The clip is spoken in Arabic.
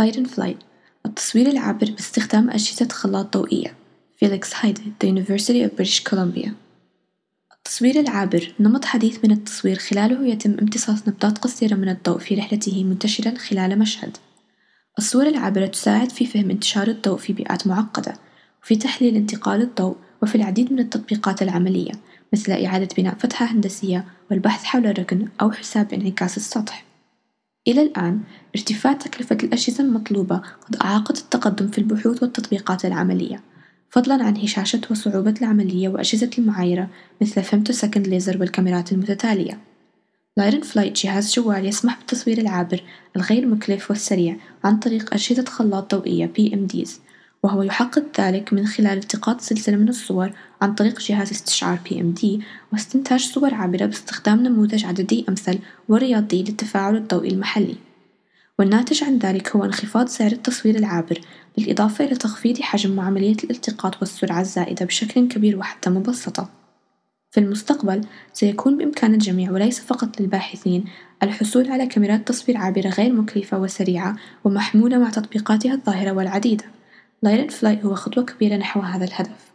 Light and Flight التصوير العابر باستخدام أجهزة خلاط ضوئية فيليكس هايدي The University of British Columbia التصوير العابر نمط حديث من التصوير خلاله يتم امتصاص نبضات قصيرة من الضوء في رحلته منتشرًا خلال مشهد. الصور العابرة تساعد في فهم انتشار الضوء في بيئات معقدة، وفي تحليل انتقال الضوء، وفي العديد من التطبيقات العملية مثل إعادة بناء فتحة هندسية والبحث حول الركن أو حساب انعكاس السطح. إلى الآن، ارتفاع تكلفة الأجهزة المطلوبة قد أعاقت التقدم في البحوث والتطبيقات العملية، فضلًا عن هشاشة وصعوبة العملية وأجهزة المعايرة مثل femtosecond laser والكاميرات المتتالية. light in flight جهاز جوال يسمح بالتصوير العابر الغير مكلف والسريع عن طريق أجهزة خلاط ضوئية PMDs وهو يحقق ذلك من خلال التقاط سلسلة من الصور عن طريق جهاز استشعار PMD واستنتاج صور عابرة باستخدام نموذج عددي أمثل ورياضي للتفاعل الضوئي المحلي. والناتج عن ذلك هو انخفاض سعر التصوير العابر بالإضافة إلى تخفيض حجم عملية الالتقاط والسرعة الزائدة بشكل كبير وحتى مبسطة. في المستقبل سيكون بإمكان الجميع وليس فقط للباحثين الحصول على كاميرات تصوير عابرة غير مكلفة وسريعة ومحمولة مع تطبيقاتها الظاهرة والعديدة. لايرن فلاي هو خطوة كبيرة نحو هذا الهدف.